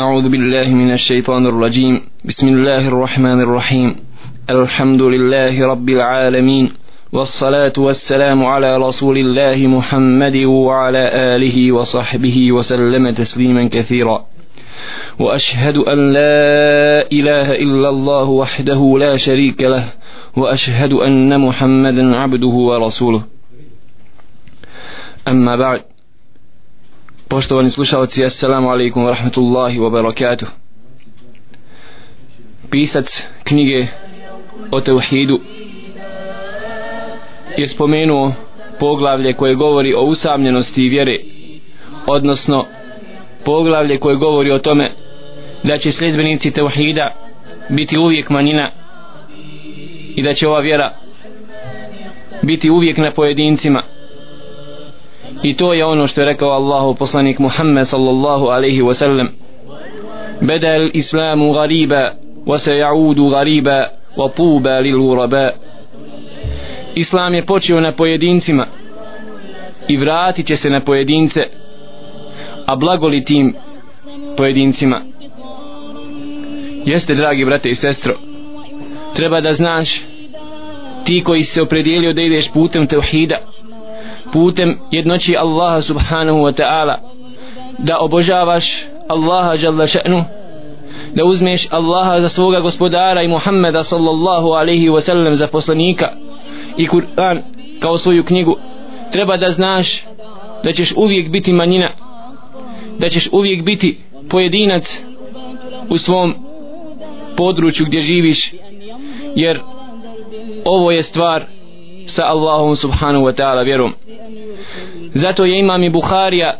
أعوذ بالله من الشيطان الرجيم. بسم الله الرحمن الرحيم. الحمد لله رب العالمين. والصلاة والسلام على رسول الله محمد وعلى آله وصحبه وسلم تسليما كثيرا. وأشهد أن لا إله إلا الله وحده لا شريك له. وأشهد أن محمدا عبده ورسوله. أما بعد. Poštovani slušalci, assalamu alaikum wa rahmatullahi wa barakatuh. Pisac knjige o tevhidu je spomenuo poglavlje koje govori o usamljenosti vjere, odnosno poglavlje koje govori o tome da će sljedbenici tevhida biti uvijek manjina i da će ova vjera biti uvijek na pojedincima i to je ono što je rekao Allahu poslanik Muhammed sallallahu alaihi wasallam. Beda il islamu gariba wa se jaudu gariba wa tuba lil uraba islam je počeo na pojedincima i vratit će se na pojedince a blagoli tim pojedincima. Jeste dragi brate i sestro treba da znaš ti koji se opredijelio da ideš putem tevhida putem jednoći Allaha subhanahu wa ta'ala. Da obožavaš Allaha jalla še'nu. Da uzmeš Allaha za svoga gospodara i Muhammeda sallallahu alaihi wa sallam za poslanika. I Kur'an kao svoju knjigu. Treba da znaš da ćeš uvijek biti manjina. Da ćeš uvijek biti pojedinac u svom području gdje živiš. Jer ovo je stvar sa Allahom subhanahu wa ta'ala vjerom. Zato je imam i Bukharija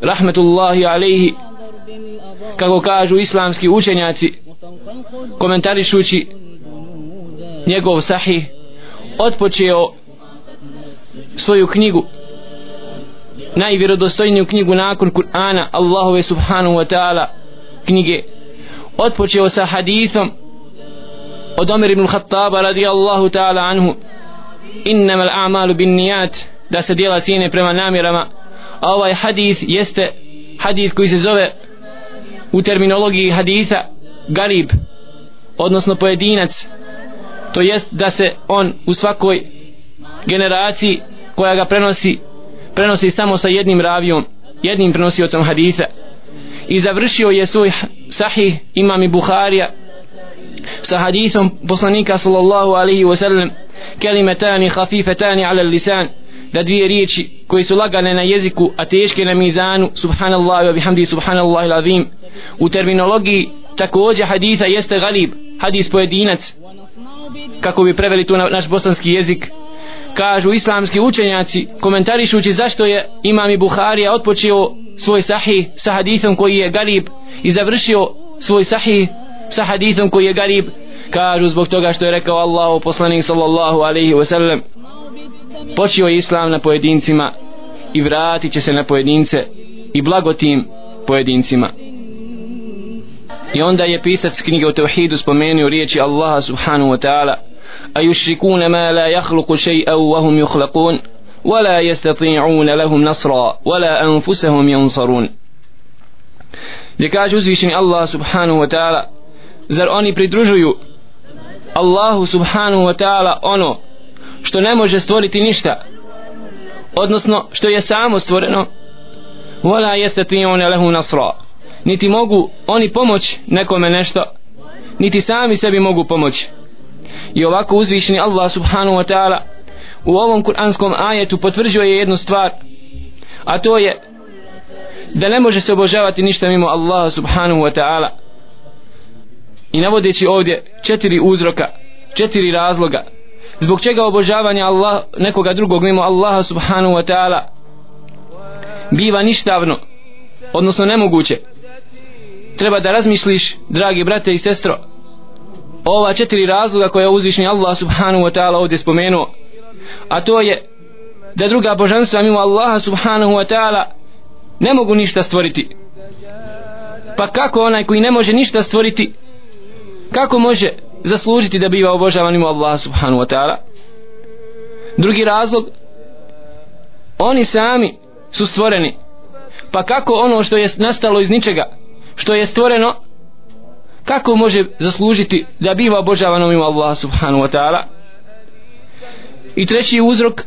rahmetullahi alaihi kako kažu islamski učenjaci komentarišući njegov sahih odpočeo svoju knjigu najvjerodostojniju knjigu nakon Kur'ana Allahove subhanahu wa ta'ala knjige odpočeo sa hadithom od Omer ibn Khattaba radijallahu ta'ala anhu innamal a'malu bin nijat da se djela cijene prema namjerama. A ovaj hadith jeste hadith koji se zove u terminologiji haditha garib odnosno pojedinac. To jest da se on u svakoj generaciji koja ga prenosi prenosi samo sa jednim ravijom jednim prenosiocom haditha i završio je svoj sahih imam i sa hadithom poslanika sallallahu alaihi wa sallam kelimetani hafifetani ala lisan. Da dvije riječi koji su lagane na jeziku a teške na mizanu subhanallah wa bihamdi subhanallah azim u terminologiji također haditha jeste galib hadis pojedinac. Kako bi preveli to na naš bosanski jezik. Kažu islamski učenjaci komentarišući zašto je imam i Buharija otpočeo svoj sahih sa hadithom koji je galib i završio svoj sahih sa hadithom koji je garib kažu zbog toga što je rekao Allahu poslanik sallallahu alaihi wa sallam počeo je islam na pojedincima i vratit će se na pojedince i blagotim pojedincima i onda je pisac knjige o tevhidu spomenuo riječi Allaha subhanahu wa ta'ala a yushrikuna ma la yakhluqu shay'an wa hum yukhlaqun ولا يستطيعون لهم نصرا ولا أنفسهم ينصرون لكاج uzvišeni Allah subhanahu wa ta'ala zar oni pridružuju Allahu subhanahu wa ta'ala ono što ne može stvoriti ništa odnosno što je samo stvoreno wala yastati'una lahu nasra. Niti mogu oni pomoć nekome nešto niti sami sebi mogu pomoći i ovako uzvišeni Allah subhanahu wa ta'ala u ovom kuranskom ajetu potvrđuje jednu stvar a to je da ne može se obožavati ništa mimo Allaha subhanahu wa ta'ala i navodeći ovdje četiri uzroka četiri razloga zbog čega obožavanje Allah, nekoga drugog mimo Allaha subhanahu wa ta'ala biva ništavno odnosno nemoguće. Treba da razmišliš dragi brate i sestro ova četiri razloga koja uzvišni Allah subhanahu wa ta'ala ovdje spomenuo a to je da druga božanstva mimo Allaha subhanahu wa ta'ala ne mogu ništa stvoriti. Pa kako onaj koji ne može ništa stvoriti kako može zaslužiti da biva obožavan mimo Allah subhanahu wa ta'ala? Drugi razlog oni sami su stvoreni. Pa kako ono što je nastalo iz ničega što je stvoreno kako može zaslužiti da biva obožavano mimo Allah subhanahu wa ta'ala? I treći uzrok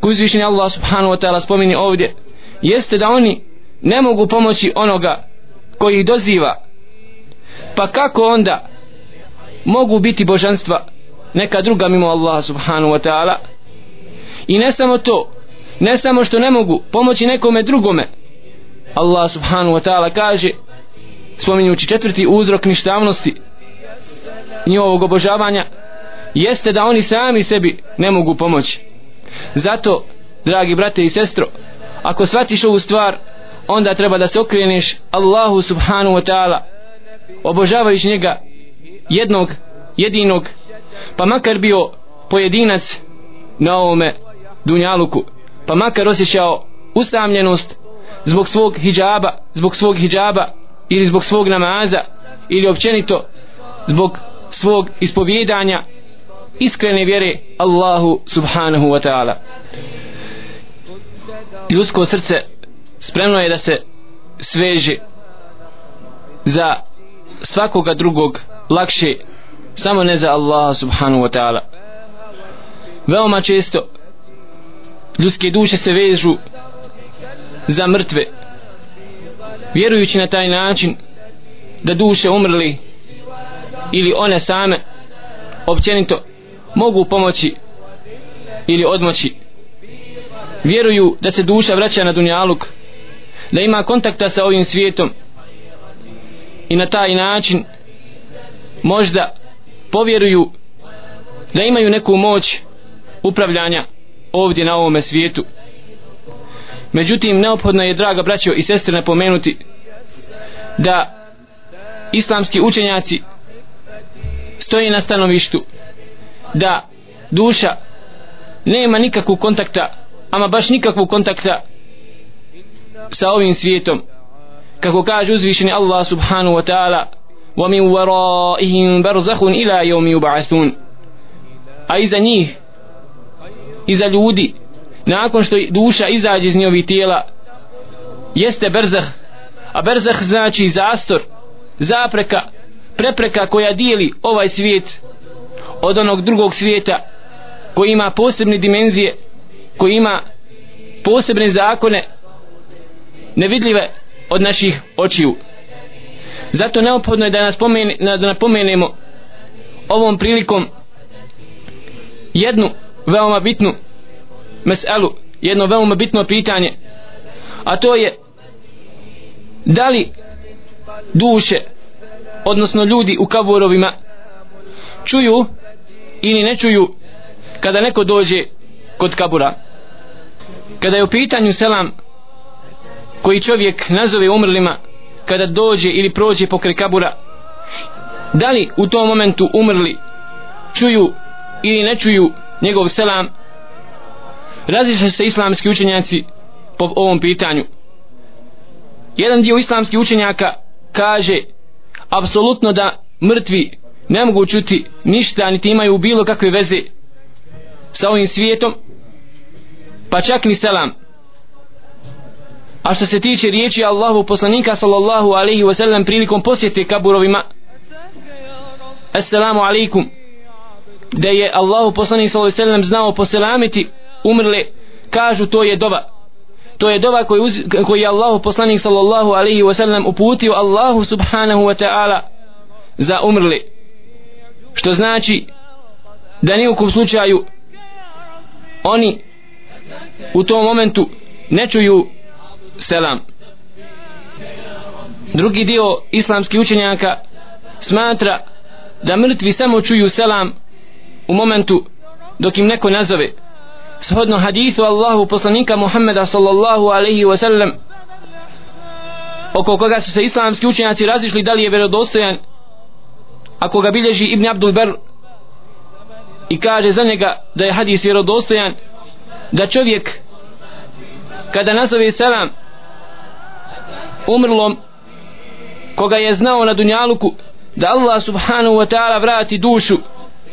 koji uzvišenje Allah subhanahu wa ta'ala spomeni ovdje jeste da oni ne mogu pomoći onoga koji ih doziva. Pa kako onda mogu biti božanstva neka druga mimo Allaha subhanahu wa ta'ala. I ne samo to ne samo što ne mogu pomoći nekome drugome Allah subhanahu wa ta'ala kaže spominjući četvrti uzrok ništavnosti njihovog obožavanja jeste da oni sami sebi ne mogu pomoći. Zato dragi brate i sestro ako shvatiš ovu stvar onda treba da se okreneš Allahu subhanahu wa ta'ala obožavajući njega jednog jedinog pa makar bio pojedinac na ovome dunjaluku pa makar osjećao usamljenost zbog svog hijjaba zbog svog hijjaba ili zbog svog namaza ili općenito zbog svog ispovjedanja iskrene vjere Allahu subhanahu wa ta'ala. Ljudsko srce spremno je da se sveže za svakoga drugog lakše samo ne za Allah subhanahu wa ta'ala. Veoma često ljudske duše se vežu za mrtve vjerujući na taj način da duše umrli ili one same općenito mogu pomoći ili odmoći. Vjeruju da se duša vraća na dunjaluk da ima kontakta sa ovim svijetom i na taj način možda povjeruju da imaju neku moć upravljanja ovdje na ovome svijetu. Međutim neophodno je draga braćo i sestre napomenuti da islamski učenjaci stoji na stanovištu da duša nema nikakvog kontakta ama baš nikakvog kontakta sa ovim svijetom. Kako kaže uzvišeni Allah subhanahu wa ta'ala ومن ورائهم برزخ إلى يوم يبعثون yub'athun a iza njih iza ljudi nakon što duša izađe iz njihovih tijela jeste berzah. A berzah znači zastor zapreka prepreka koja dijeli ovaj svijet od onog drugog svijeta koji ima posebne dimenzije koji ima posebne zakone nevidljive od naših očiju zato neophodno je da nas pomene, da napomenemo ovom prilikom jednu veoma bitnu meselu, jedno veoma bitno pitanje a to je da li duše odnosno ljudi u kaburovima čuju ili ne čuju kada neko dođe kod kabura. Kada je u pitanju selam koji čovjek nazove umrlima kada dođe ili prođe pokraj kabura da li u tom momentu umrli čuju ili ne čuju njegov selam? Razišli se islamski učenjaci po ovom pitanju. Jedan dio islamskih učenjaka kaže apsolutno da mrtvi ne mogu čuti ništa niti imaju bilo kakve veze sa ovim svijetom pa čak ni selam a što se tiče riječi Allahu poslanika sallallahu alaihi wa sallam prilikom posjete kaburovima assalamu alaikum da je Allahu poslanik sallallahu alaihi wa sallam znao poselamiti umrle kažu to je dova to je dova koji, uz, koji je Allahu poslanik sallallahu alaihi wa sallam uputio Allahu subhanahu wa ta'ala za umrle. Što znači da ni u kom slučaju oni u tom momentu ne čuju selam. Drugi dio islamskih učenjaka smatra da mrtvi samo čuju selam u momentu dok im neko nazove. Shodno hadithu Allahu poslanika Muhammeda sallallahu alaihi wa sallam oko koga su se islamski učenjaci razišli da li je vjerodostojan ako ga bilježi Ibn Abdul Ber i kaže za njega da je hadis vjerodostojan da čovjek kada nazove selam umrlom koga je znao na dunjaluku da Allah subhanahu wa ta'ala vrati dušu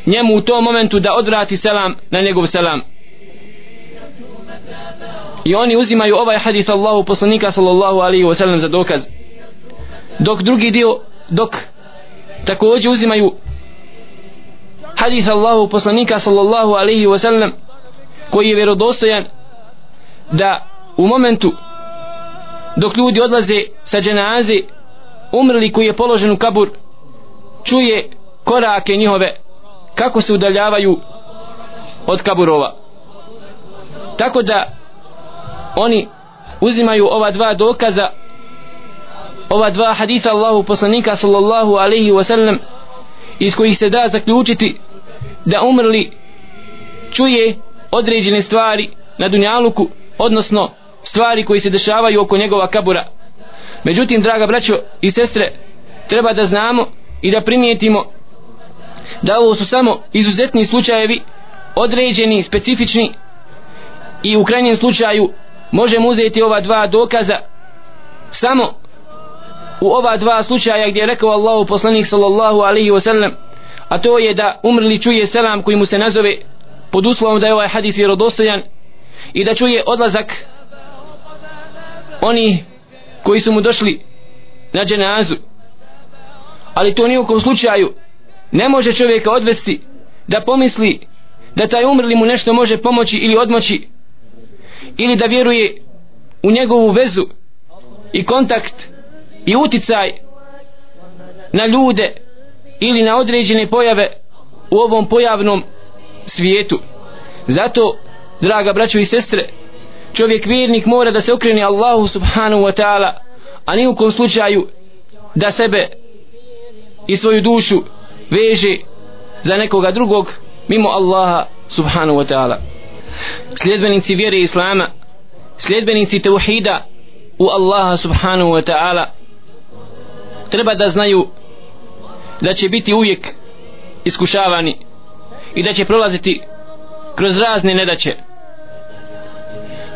njemu u tom momentu da odvrati selam na njegov selam. I oni uzimaju ovaj hadis Allahu poslanika sallallahu alaihi wa sallam za dokaz. Dok drugi dio dok također uzimaju hadis Allahu poslanika sallallahu alaihi wa sallam koji je vjerodostojan da u momentu dok ljudi odlaze sa dženaze umrli koji je položen u kabur čuje korake njihove kako se udaljavaju od kaburova. Tako da oni uzimaju ova dva dokaza ova dva haditha Allahu poslanika sallallahu alaihi wasallam iz kojih se da zaključiti da umrli čuje određene stvari na dunjaluku odnosno stvari koji se dešavaju oko njegova kabura. Međutim draga braćo i sestre treba da znamo i da primijetimo da ovo su samo izuzetni slučajevi određeni, specifični i u krajnjem slučaju možemo uzeti ova dva dokaza samo u ova dva slučaja gdje je rekao Allahu poslanik sallallahu alaihi wasallam a to je da umrli čuje selam koji mu se nazove pod uslovom da je ovaj hadis vjerodostojan i da čuje odlazak oni koji su mu došli na dženazu. Ali to nijekom u slučaju ne može čovjeka odvesti da pomisli da taj umrli mu nešto može pomoći ili odmoći ili da vjeruje u njegovu vezu i kontakt i uticaj na ljude ili na određene pojave u ovom pojavnom svijetu. Zato draga braćo i sestre čovjek vjernik mora da se okrene Allahu subhanahu wa ta'ala a ni u kom slučaju da sebe i svoju dušu veže za nekoga drugog mimo Allaha subhanahu wa ta'ala. Sljedbenici vjere Islama sljedbenici teuhida u Allaha subhanahu wa ta'ala treba da znaju da će biti uvijek iskušavani i da će prolaziti kroz razne nedaće.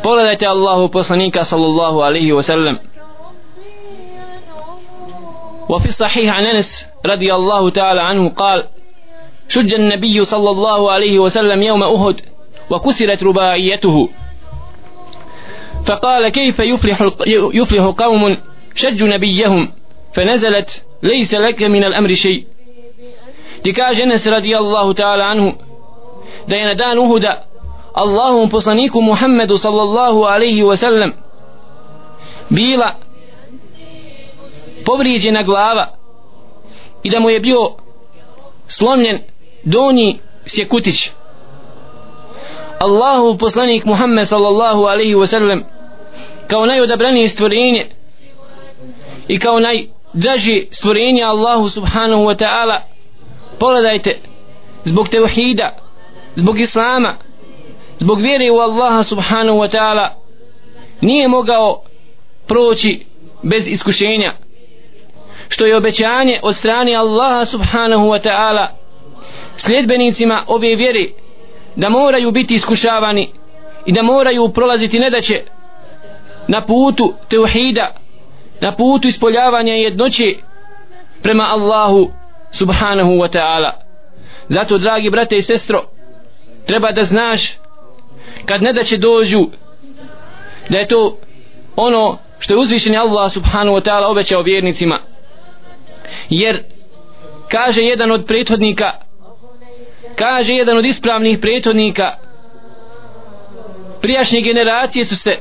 Pogledajte Allahu poslanika sallallahu alaihi wa sallam وفي الصحيح عن انس رضي الله تعالى عنه قال شج النبي صلى الله عليه وسلم يوم احد وكسرت رباعيته فقال كيف يفلح يفلح قوم شجوا نبيهم فنزلت ليس لك من الامر شيء تكاج انس رضي الله تعالى عنه دين دان احد Allahom poslaniku Muhammedu sallallahu alaihi wa sallam bila povrijeđena glava i da mu je bio slomljen donji sjekutić. Allahu poslanik Muhammed sallallahu alaihi wa sallam kao najodabranije stvorenje i kao najdraži stvorenje Allahu subhanahu wa ta'ala pogledajte zbog tevhida zbog islama zbog vjere u Allaha subhanahu wa ta'ala nije mogao proći bez iskušenja što je obećanje od strane Allaha subhanahu wa ta'ala sljedbenicima ove vjere da moraju biti iskušavani i da moraju prolaziti nedaće na putu teuhida na putu ispoljavanja jednoće prema Allahu subhanahu wa ta'ala. Zato dragi brate i sestro treba da znaš kad ne da će dođu da je to ono što je uzvišeni Allah subhanahu wa ta'ala obećao vjernicima. Jer kaže jedan od prethodnika kaže jedan od ispravnih prethodnika prijašnje generacije su se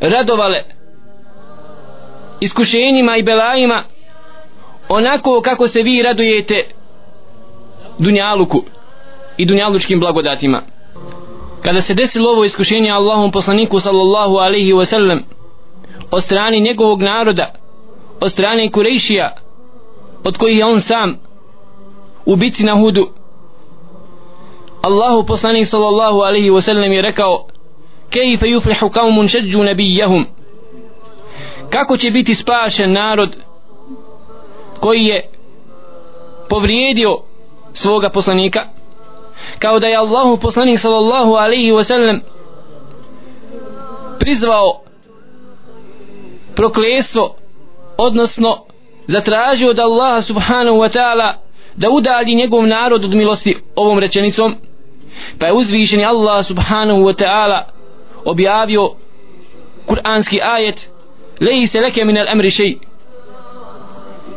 radovale iskušenjima i belajima onako kako se vi radujete dunjaluku i dunjalučkim blagodatima kada se desilo ovo iskušenje Allahom poslaniku sallallahu alaihi wa sallam od strane njegovog naroda od strane Kurejšija od kojih je on sam u bitci na hudu Allahu poslanik sallallahu alaihi wa sallam je rekao kejfe yuflihu kaumun šeđu nabijahum kako će biti spašen narod koji je povrijedio svoga poslanika? Kao da je Allahu poslanik sallallahu alaihi wa sallam prizvao prokletstvo odnosno zatražio od Allaha subhanahu wa ta'ala da udalji njegov narod od milosti ovom rečenicom pa je uzvišeni Allah subhanahu wa ta'ala objavio kuranski ajet lejse leke min al amri šej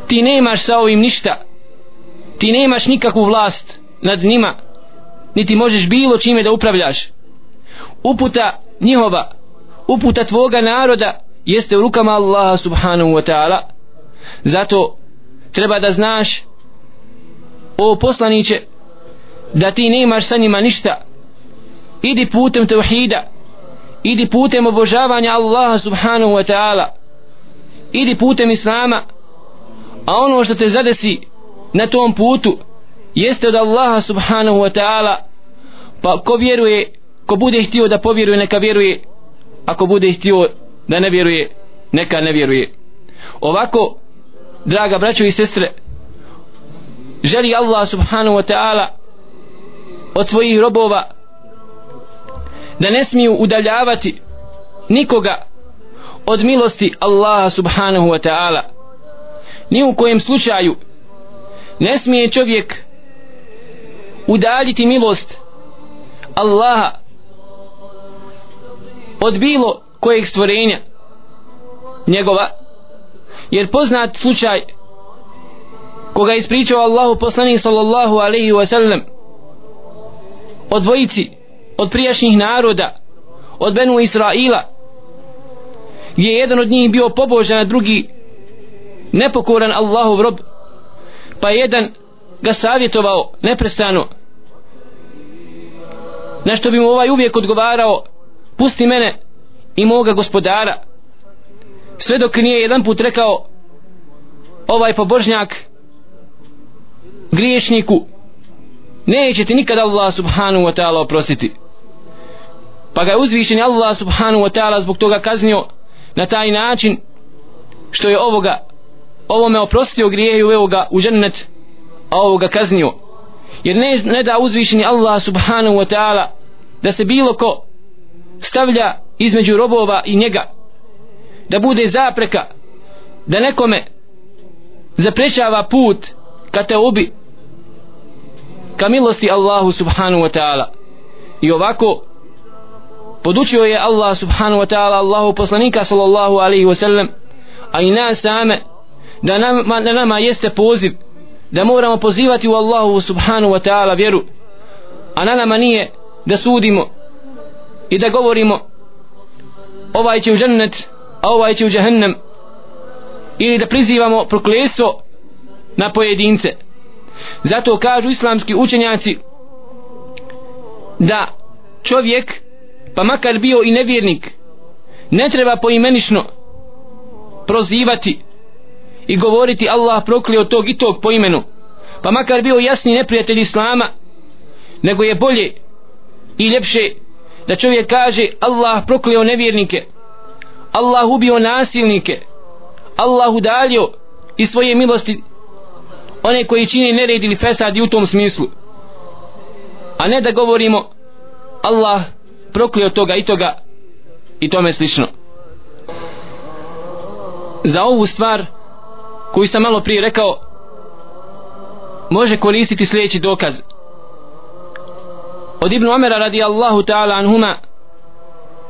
ti nemaš sa ovim ništa. Ti nemaš nikakvu vlast nad njima niti možeš bilo čime da upravljaš. Uputa njihova uputa tvoga naroda jeste u rukama Allaha subhanahu wa ta'ala. Zato treba da znaš o poslaniće da ti nemaš sa njima ništa. Idi putem tevhida idi putem obožavanja Allaha subhanahu wa ta'ala. Idi putem Islama a ono što te zadesi na tom putu jeste od Allaha subhanahu wa ta'ala pa ko vjeruje ko bude htio da povjeruje neka vjeruje ako bude htio da ne vjeruje neka ne vjeruje. Ovako draga braćo i sestre želi Allah subhanahu wa ta'ala od svojih robova da ne smiju udaljavati nikoga od milosti Allaha subhanahu wa ta'ala. Ni u kojem slučaju ne smije čovjek udaljiti milost Allaha od bilo kojeg stvorenja njegova. Jer poznat slučaj koga je ispričao Allahu poslanik sallallahu alaihi wa sallam od dvojici od prijašnjih naroda od Benu Israila gdje je jedan od njih bio pobožan a drugi nepokoran Allahu rob pa jedan ga savjetovao neprestano na što bi mu ovaj uvijek odgovarao pusti mene i moga gospodara. Sve dok nije jedan put rekao ovaj pobožnjak griješniku neće ti nikada Allah subhanahu wa ta'ala oprostiti. Pa ga je uzvišen Allah subhanahu wa ta'ala zbog toga kaznio na taj način što je ovoga ovome oprostio grijehe i uveo ga u džennet a ovoga kaznio. Jer ne, ne da uzvišeni Allah subhanahu wa ta'ala da se bilo ko stavlja između robova i njega da bude zapreka da nekome zaprečava put ka te ubi ka milosti Allahu subhanahu wa ta'ala. I ovako podučio je Allah subhanahu wa ta'ala Allahu poslanika sallallahu alaihi wa sallam a i nas same da nama, da nama jeste poziv da moramo pozivati u Allahu subhanahu wa ta'ala vjeru a na nama nije da sudimo i da govorimo ovaj će u džennet a ovaj će u džahennem ili da prizivamo prokletstvo na pojedince. Zato kažu islamski učenjaci da čovjek pa makar bio i nevjernik ne treba poimenično prozivati i govoriti Allah proklio tog i tog po imenu. Pa makar bio jasni neprijatelj Islama nego je bolje i ljepše da čovjek kaže Allah prokleo nevjernike Allah ubio nasilnike Allah udalio i svoje milosti one koji čini nered ili fesad i u tom smislu. A ne da govorimo Allah proklio toga i toga i tome slično. Za ovu stvar koju sam malo prije rekao može koristiti sljedeći dokaz. Od Amera radi Allahu ta'ala anhuma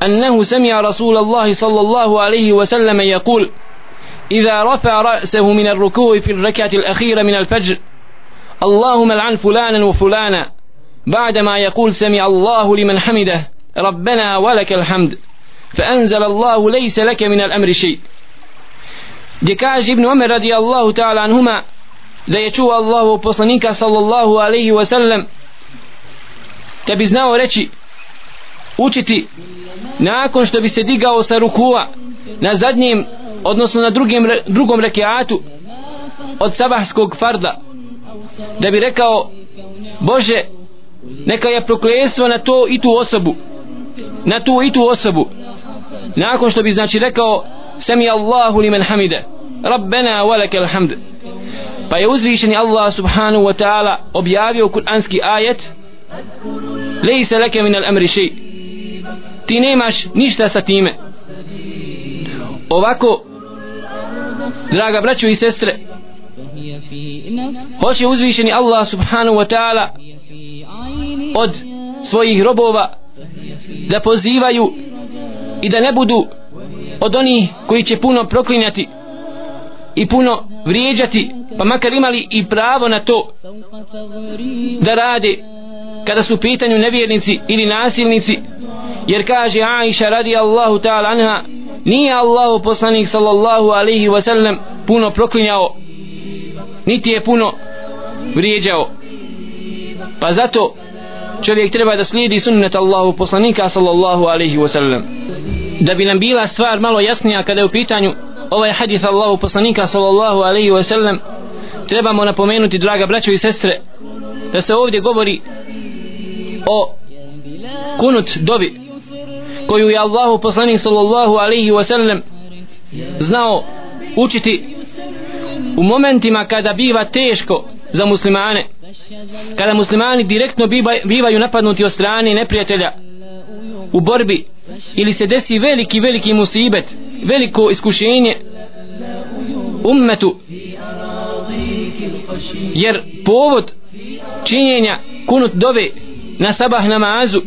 أنه سمع رسول الله صلى الله عليه وسلم يقول إذا رفع رأسه من الركوع في الركعة الأخيرة من الفجر اللهم لعن فلانا وفلانا بعدما يقول سمع الله لمن حمده ربنا ولك الحمد فأنزل الله ليس لك من الأمر شيء. دكاج ابن عمر رضي الله تعالى عنهما da je čuo Allahu poslanika sallallahu alaihi wa da bi znao reći učiti nakon što bi se digao sa rukua na zadnjem odnosno na drugim, drugom rekiatu od sabahskog farda da bi rekao Bože neka je proklestvo na to i tu osobu na tu i tu osobu. Nakon što bi znači rekao sami Allahu li men hamide Rabbena walakal hamd. Pa je uzvišeni Allah subhanahu wa ta'ala objavio kuranski ajet lejse leke min al amri še'i ti nemaš ništa sa time. Ovako draga braćo i sestre hoće uzvišeni Allah subhanahu wa ta'ala od svojih robova da pozivaju i da ne budu od onih koji će puno proklinjati i puno vrijeđati pa makar imali i pravo na to da rade kada su u pitanju nevjernici ili nasilnici jer kaže Aisha radi Allahu ta'ala anha nije Allahu poslanik sallallahu alaihi wasallam puno proklinjao niti je puno vrijeđao. Pa zato čovjek treba da slijedi sunnet Allahu poslanika sallallahu alaihi wasallam. Da bi nam bila stvar malo jasnija kada je u pitanju ovaj hadith Allahu poslanika sallallahu alaihi wasallam trebamo napomenuti draga braćo i sestre da se ovdje govori o kunut dobi koju je Allahu poslanik sallallahu alaihi wasallam znao učiti u momentima kada biva teško za muslimane kada muslimani direktno bivaju napadnuti od strane neprijatelja u borbi ili se desi veliki veliki musibet veliko iskušenje ummetu jer povod činjenja kunut dove na sabah namazu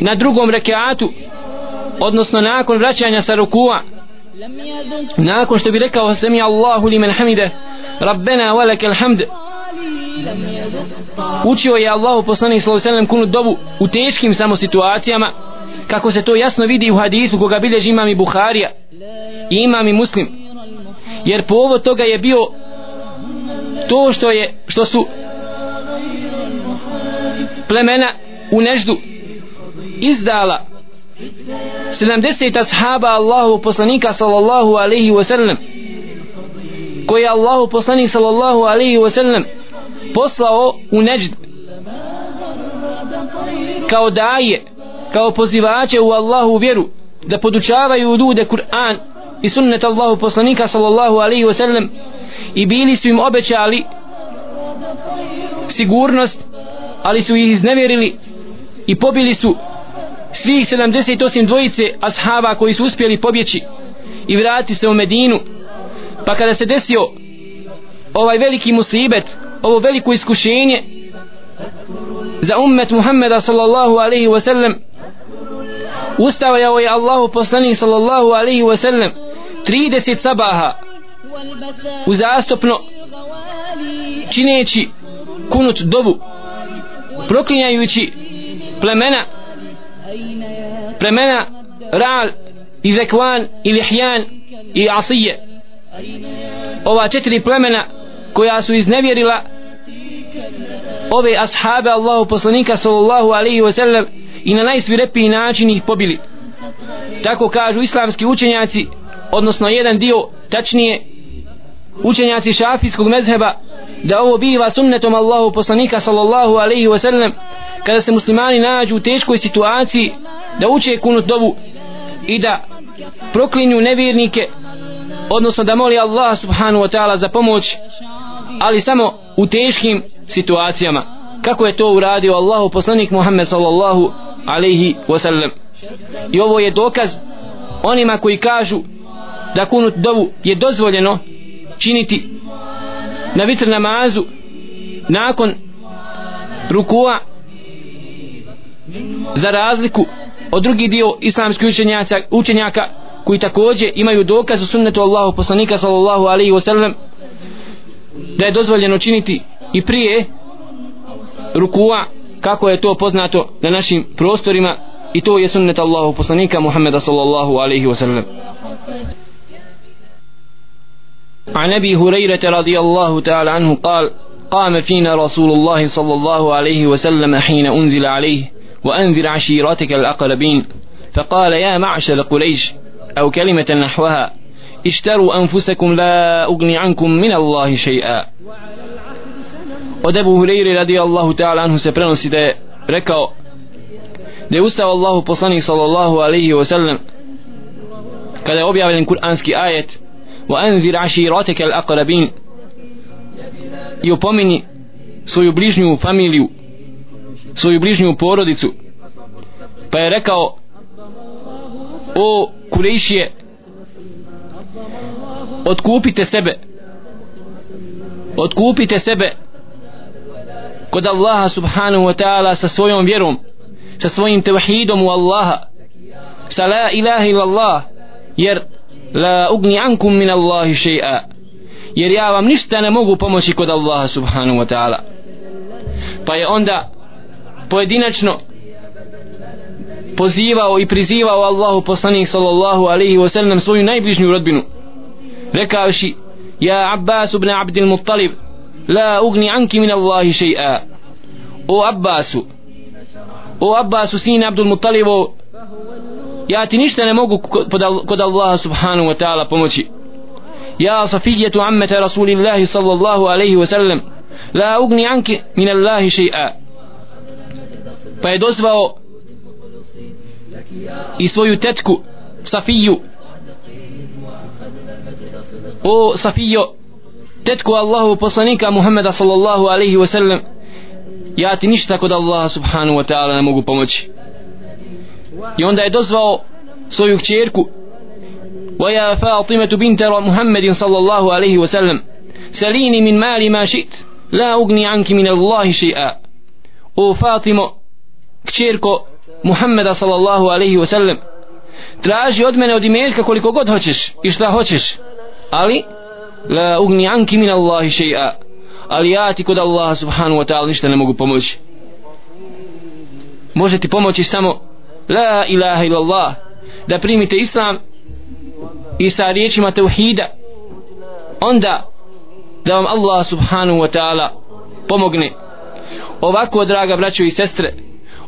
na drugom rekiatu odnosno nakon vraćanja sa rukua. Nakon što bi rekao sami Allahu li men hamide Rabbena walakal hamd. Učio je Allahu poslanik sallallahu alejhi ve kunut dobu u teškim samo situacijama. Kako se to jasno vidi u hadisu koga bilježi imam i Buharija i imam i Muslim. Jer povod toga je bio to što je što su plemena u neždu izdala 70 ashaba Allahu poslanika sallallahu alaihi wa sallam koji je Allahu poslanik sallallahu alaihi wa sallam poslao u nežd kao daje kao pozivače u Allahu vjeru da podučavaju ljude Kur'an i sunnet Allahu poslanika sallallahu alaihi wa sallam i bili su im obećali sigurnost ali su ih iznevjerili i pobili su svih 78 dvojice ashaba koji su uspjeli pobjeći i vratiti se u Medinu. Pa kada se desio ovaj veliki musibet ovo veliko iskušenje za ummet Muhammeda sallallahu alaihi wa sallam ustavljao je Allahu poslanik sallallahu alaihi wa sallam 30 sabaha uzastopno čineći kunut dobu proklinjajući plemena plemena Ral i Zekvan i Lihjan i Asije. Ova četiri plemena koja su iznevjerila ove ashabe Allahu poslanika sallallahu alaihi wa sallam i na najsvirepiji način ih pobili. Tako kažu islamski učenjaci odnosno jedan dio tačnije učenjaci šafijskog mezheba da ovo biva sunnetom Allahu poslanika sallallahu alaihi wa sallam kada se muslimani nađu u teškoj situaciji da uče kunut dovu i da proklinju nevjernike odnosno da moli Allah subhanahu wa ta'ala za pomoć ali samo u teškim situacijama. Kako je to uradio Allahu poslanik Muhammed sallallahu alaihi wa sallam i ovo je dokaz onima koji kažu da kunut dovu je dozvoljeno činiti na vitr namazu nakon rukua za razliku od drugi dio islamskih učenjaka, učenjaka koji također imaju dokaz u sunnetu Allahu poslanika sallallahu alaihi wa sallam da je dozvoljeno činiti i prije rukua kako je to poznato na našim prostorima i to je sunnet Allahu poslanika Muhammeda sallallahu alaihi wa sallam عن أبي هريرة رضي الله تعالى عنه قال قام فينا رسول الله صلى الله عليه وسلم حين أنزل عليه وأنذر عشيرتك الأقربين. فقال يا معشر قريش أو كلمة نحوها اشتروا أنفسكم لا أغني عنكم من الله شيئا. Od Ebu Hureyri radi Allahu ta'ala anhu se prenosi da je rekao da je ustao Allahu poslanik sallallahu alaihi wa sallam kada je objavljen kuranski ajet وأنذر عشيرتك الأقربين. Al i svoju bližnju familiju svoju bližnju porodicu. Pa je rekao o kurejšije otkupite sebe otkupite sebe kod Allaha subhanahu wa ta'ala sa svojom vjerom sa svojim tevahidom u Allaha sa la ilaha ila Allah jer la ugni ankum min Allahi še'a. Jer ja vam ništa ne mogu pomoći kod Allaha subhanahu wa ta'ala. Pa je onda pojedinačno pozivao i prizivao Allahu poslanik sallallahu alaihi wa sallam svoju najbližnju rodbinu rekavši ja Abbas ibn Abdil Muttalib la ugni anki min Allahi še'a. O Abbasu o Abbasu sin Abdul Muttalibu ja ti ništa ne mogu kod Allaha subhanahu wa ta'ala pomoći. Ja Safijetu ammeta Rasulillahi sallallahu alaihi wa sallam. La ugni anki min Allahi še'a pa je dozvao i svoju tetku Safiju. O Safijo tetku Allahu poslanika Muhammeda sallallahu alaihi wa sallam. Ja ti ništa kod Allaha subhanahu wa ta'ala ne mogu pomoći i onda je dozvao svoju kćerku ويا فاطمة بنت محمد صلى الله عليه وسلم سليني من مال ما شئت لا أغني عنك من الله شيئا o Fatimo kćerko Muhammeda sallallahu alaihi wasallam traži od mene od imetka koliko god hoćeš i šta hoćeš ali la ugni anki min Allahi še'a ali ja ti kod Allaha subhanahu wa ta'ala ništa ne mogu pomoći može ti pomoći samo la ilaha illallah. Da primite islam i sa riječima tevhida. Onda da vam Allah subhanahu wa ta'ala pomogne. Ovako draga braćo i sestre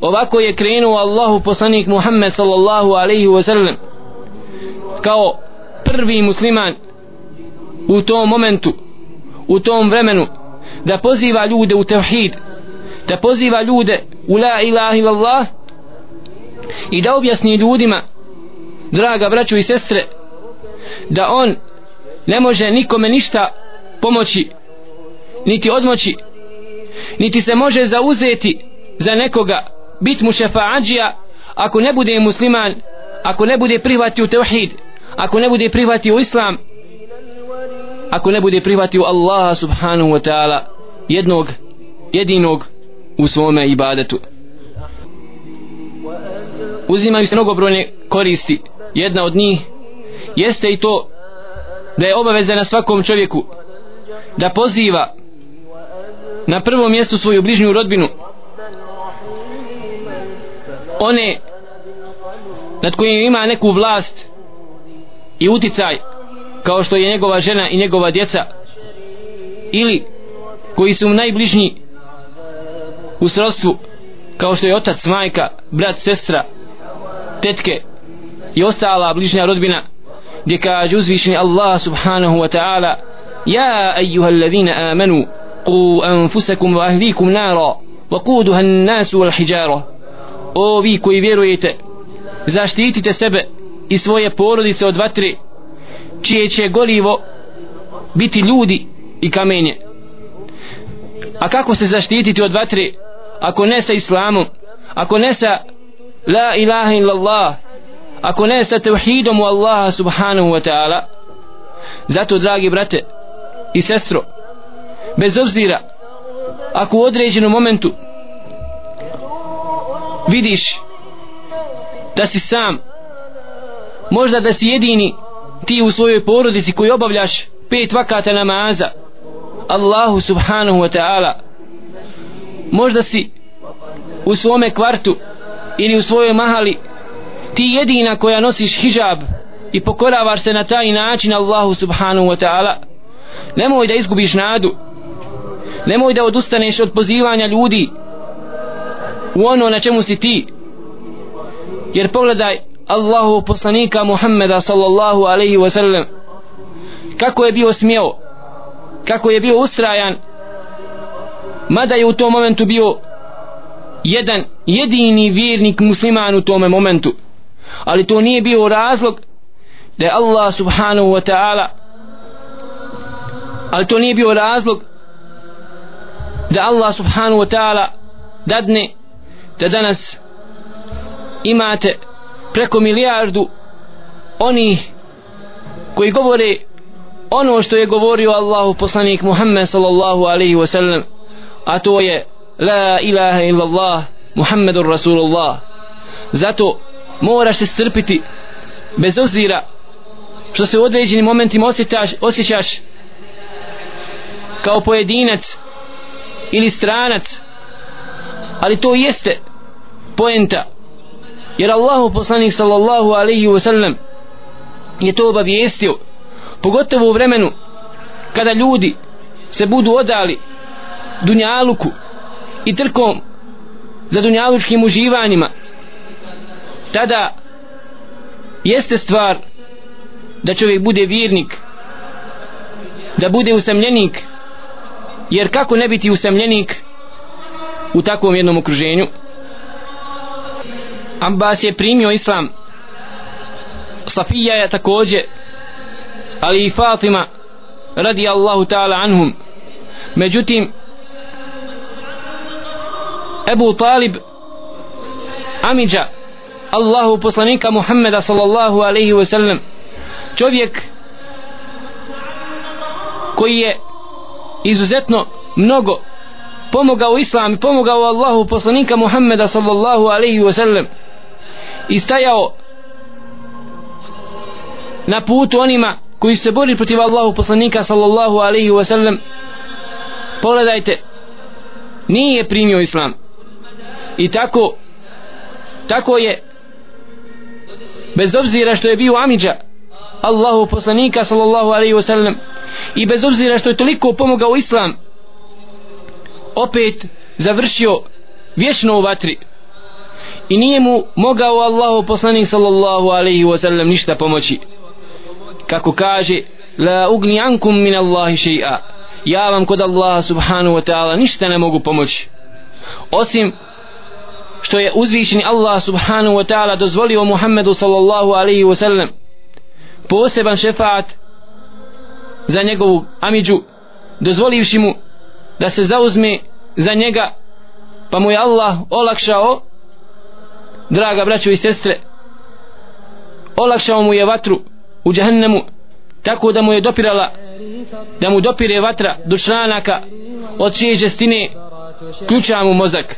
ovako je krenuo Allahu poslanik Muhammed sallallahu alaihi wa sallam kao prvi musliman u tom momentu u tom vremenu da poziva ljude u tevhid da poziva ljude u la ilaha illallah i da objasni ljudima draga braću i sestre da on ne može nikome ništa pomoći niti odmoći niti se može zauzeti za nekoga bit mu šefaađija ako ne bude musliman ako ne bude prihvatio tevhid ako ne bude prihvatio islam ako ne bude prihvatio Allaha subhanahu wa ta'ala jednog jedinog u svome ibadetu uzimaju se mnogobrojne koristi. Jedna od njih jeste i to da je obaveza na svakom čovjeku da poziva na prvom mjestu svoju bližnju rodbinu. One nad kojim ima neku vlast i uticaj kao što je njegova žena i njegova djeca ili koji su najbližnji u srodstvu kao što je otac, majka, brat, sestra, tetke i ostala bližnja rodbina gdje kaže uzvišeni Allah subhanahu wa ta'ala Ja ejuha alladhina amanu qu anfusakum wa ahlikum nara wa kuduha nasu wal hijara. O vi koji vjerujete zaštitite sebe i svoje porodice od vatre čije će gorivo biti ljudi i kamenje. A kako se zaštititi od vatre ako ne sa islamom ako ne sa la ilaha illallah. Ako ne sa tevhidom u Allaha subhanahu wa ta'ala. Zato dragi brate i sestro bez obzira ako u određenom momentu vidiš da si sam možda da si jedini ti u svojoj porodici koji obavljaš pet vakata namaza Allahu subhanahu wa ta'ala možda si u svome kvartu ili u svojoj mahali ti jedina koja nosiš hijab i pokoravaš se na taj način Allahu subhanahu wa ta'ala nemoj da izgubiš nadu. Nemoj da odustaneš od pozivanja ljudi u ono na čemu si ti. Jer pogledaj Allahu poslanika Muhammeda sallallahu alaihi wa sallam kako je bio smio kako je bio ustrajan mada je u tom momentu bio jedan jedini vjernik musliman u tome momentu. Ali to nije bio razlog da je Allah subhanahu wa ta'ala ali to nije bio razlog da Allah subhanahu wa ta'ala dadne da danas imate preko milijardu oni koji govore ono što je govorio Allahu poslanik Muhammed sallallahu alaihi wa sallam a to je la ilaha illallah Muhammedur Rasulullah. Zato moraš se strpiti bez ozira što se u određenim momentima osjećaš, osjećaš kao pojedinac ili stranac ali to jeste poenta. Jer Allahu poslanik sallallahu alaihi wa sallam je to obavijestio pogotovo u vremenu kada ljudi se budu odali dunjaluku i trkom za dunjalučkim uživanjima tada jeste stvar da čovjek bude vjernik da bude usamljenik jer kako ne biti usamljenik u takvom jednom okruženju? Ambas je primio islam. Safija je također ali i Fatima radi Allahu ta'ala anhum. Međutim Ebu Talib Amidža Allahu poslanika Muhammeda sallallahu alaihi wa sallam. Čovjek koji je izuzetno mnogo pomogao islam i pomogao Allahu poslanika Muhammeda sallallahu alaihi wa sallam i stajao na putu onima koji se bori protiv Allahu poslanika sallallahu alaihi wa sallam. Pogledajte nije primio islam i tako tako je bez obzira što je bio Amidža Allahu poslanika sallallahu alaihi wasallam i bez obzira što je toliko pomogao islam opet završio vječno u vatri. I nije mu mogao Allahu poslanik sallallahu alaihi wasallam ništa pomoći. Kako kaže la ugni ankum min Allahi še'a. Ja vam kod Allaha subhanahu wa ta'ala ništa ne mogu pomoći. Osim što je uzvišeni Allah subhanahu wa ta'ala dozvolio Muhammedu sallallahu alaihi wa sallam. Poseban šefaat za njegovu amidžu dozvolivši mu da se zauzme za njega pa mu je Allah olakšao draga braćo i sestre olakšao mu je vatru u džahennemu tako da mu je dopirala da mu dopire vatra do članaka od čije žestine ključa mu mozak.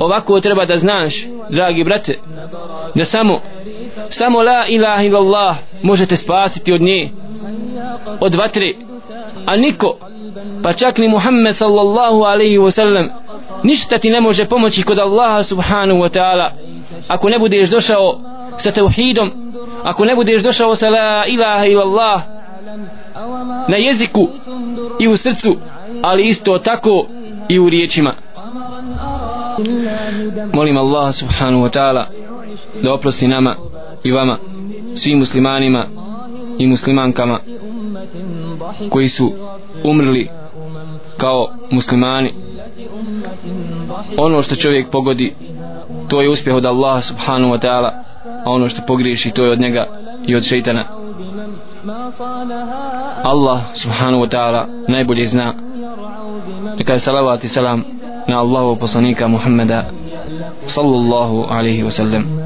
Ovako treba da znaš dragi brate da samo samo la ilaha illallah možete spasiti od nje od vatre a niko pa čak ni Muhammed sallallahu alaihi wa sallam ništa ti ne može pomoći kod Allaha subhanahu wa ta'ala. Ako ne budeš došao sa tauhidom ako ne budeš došao sa la ilaha illallah na jeziku i u srcu ali isto tako i u riječima. Molim Allah subhanahu wa ta'ala da oprosti nama i vama svim muslimanima i muslimankama koji su umrli kao muslimani. Ono što čovjek pogodi to je uspjeh od Allaha subhanahu wa ta'ala a ono što pogriješi to je od njega i od šeitana. Allah subhanahu wa ta'ala najbolje zna neka je salavat i salam na Allahu poslanika Muhammeda sallallahu alaihi wa sallam.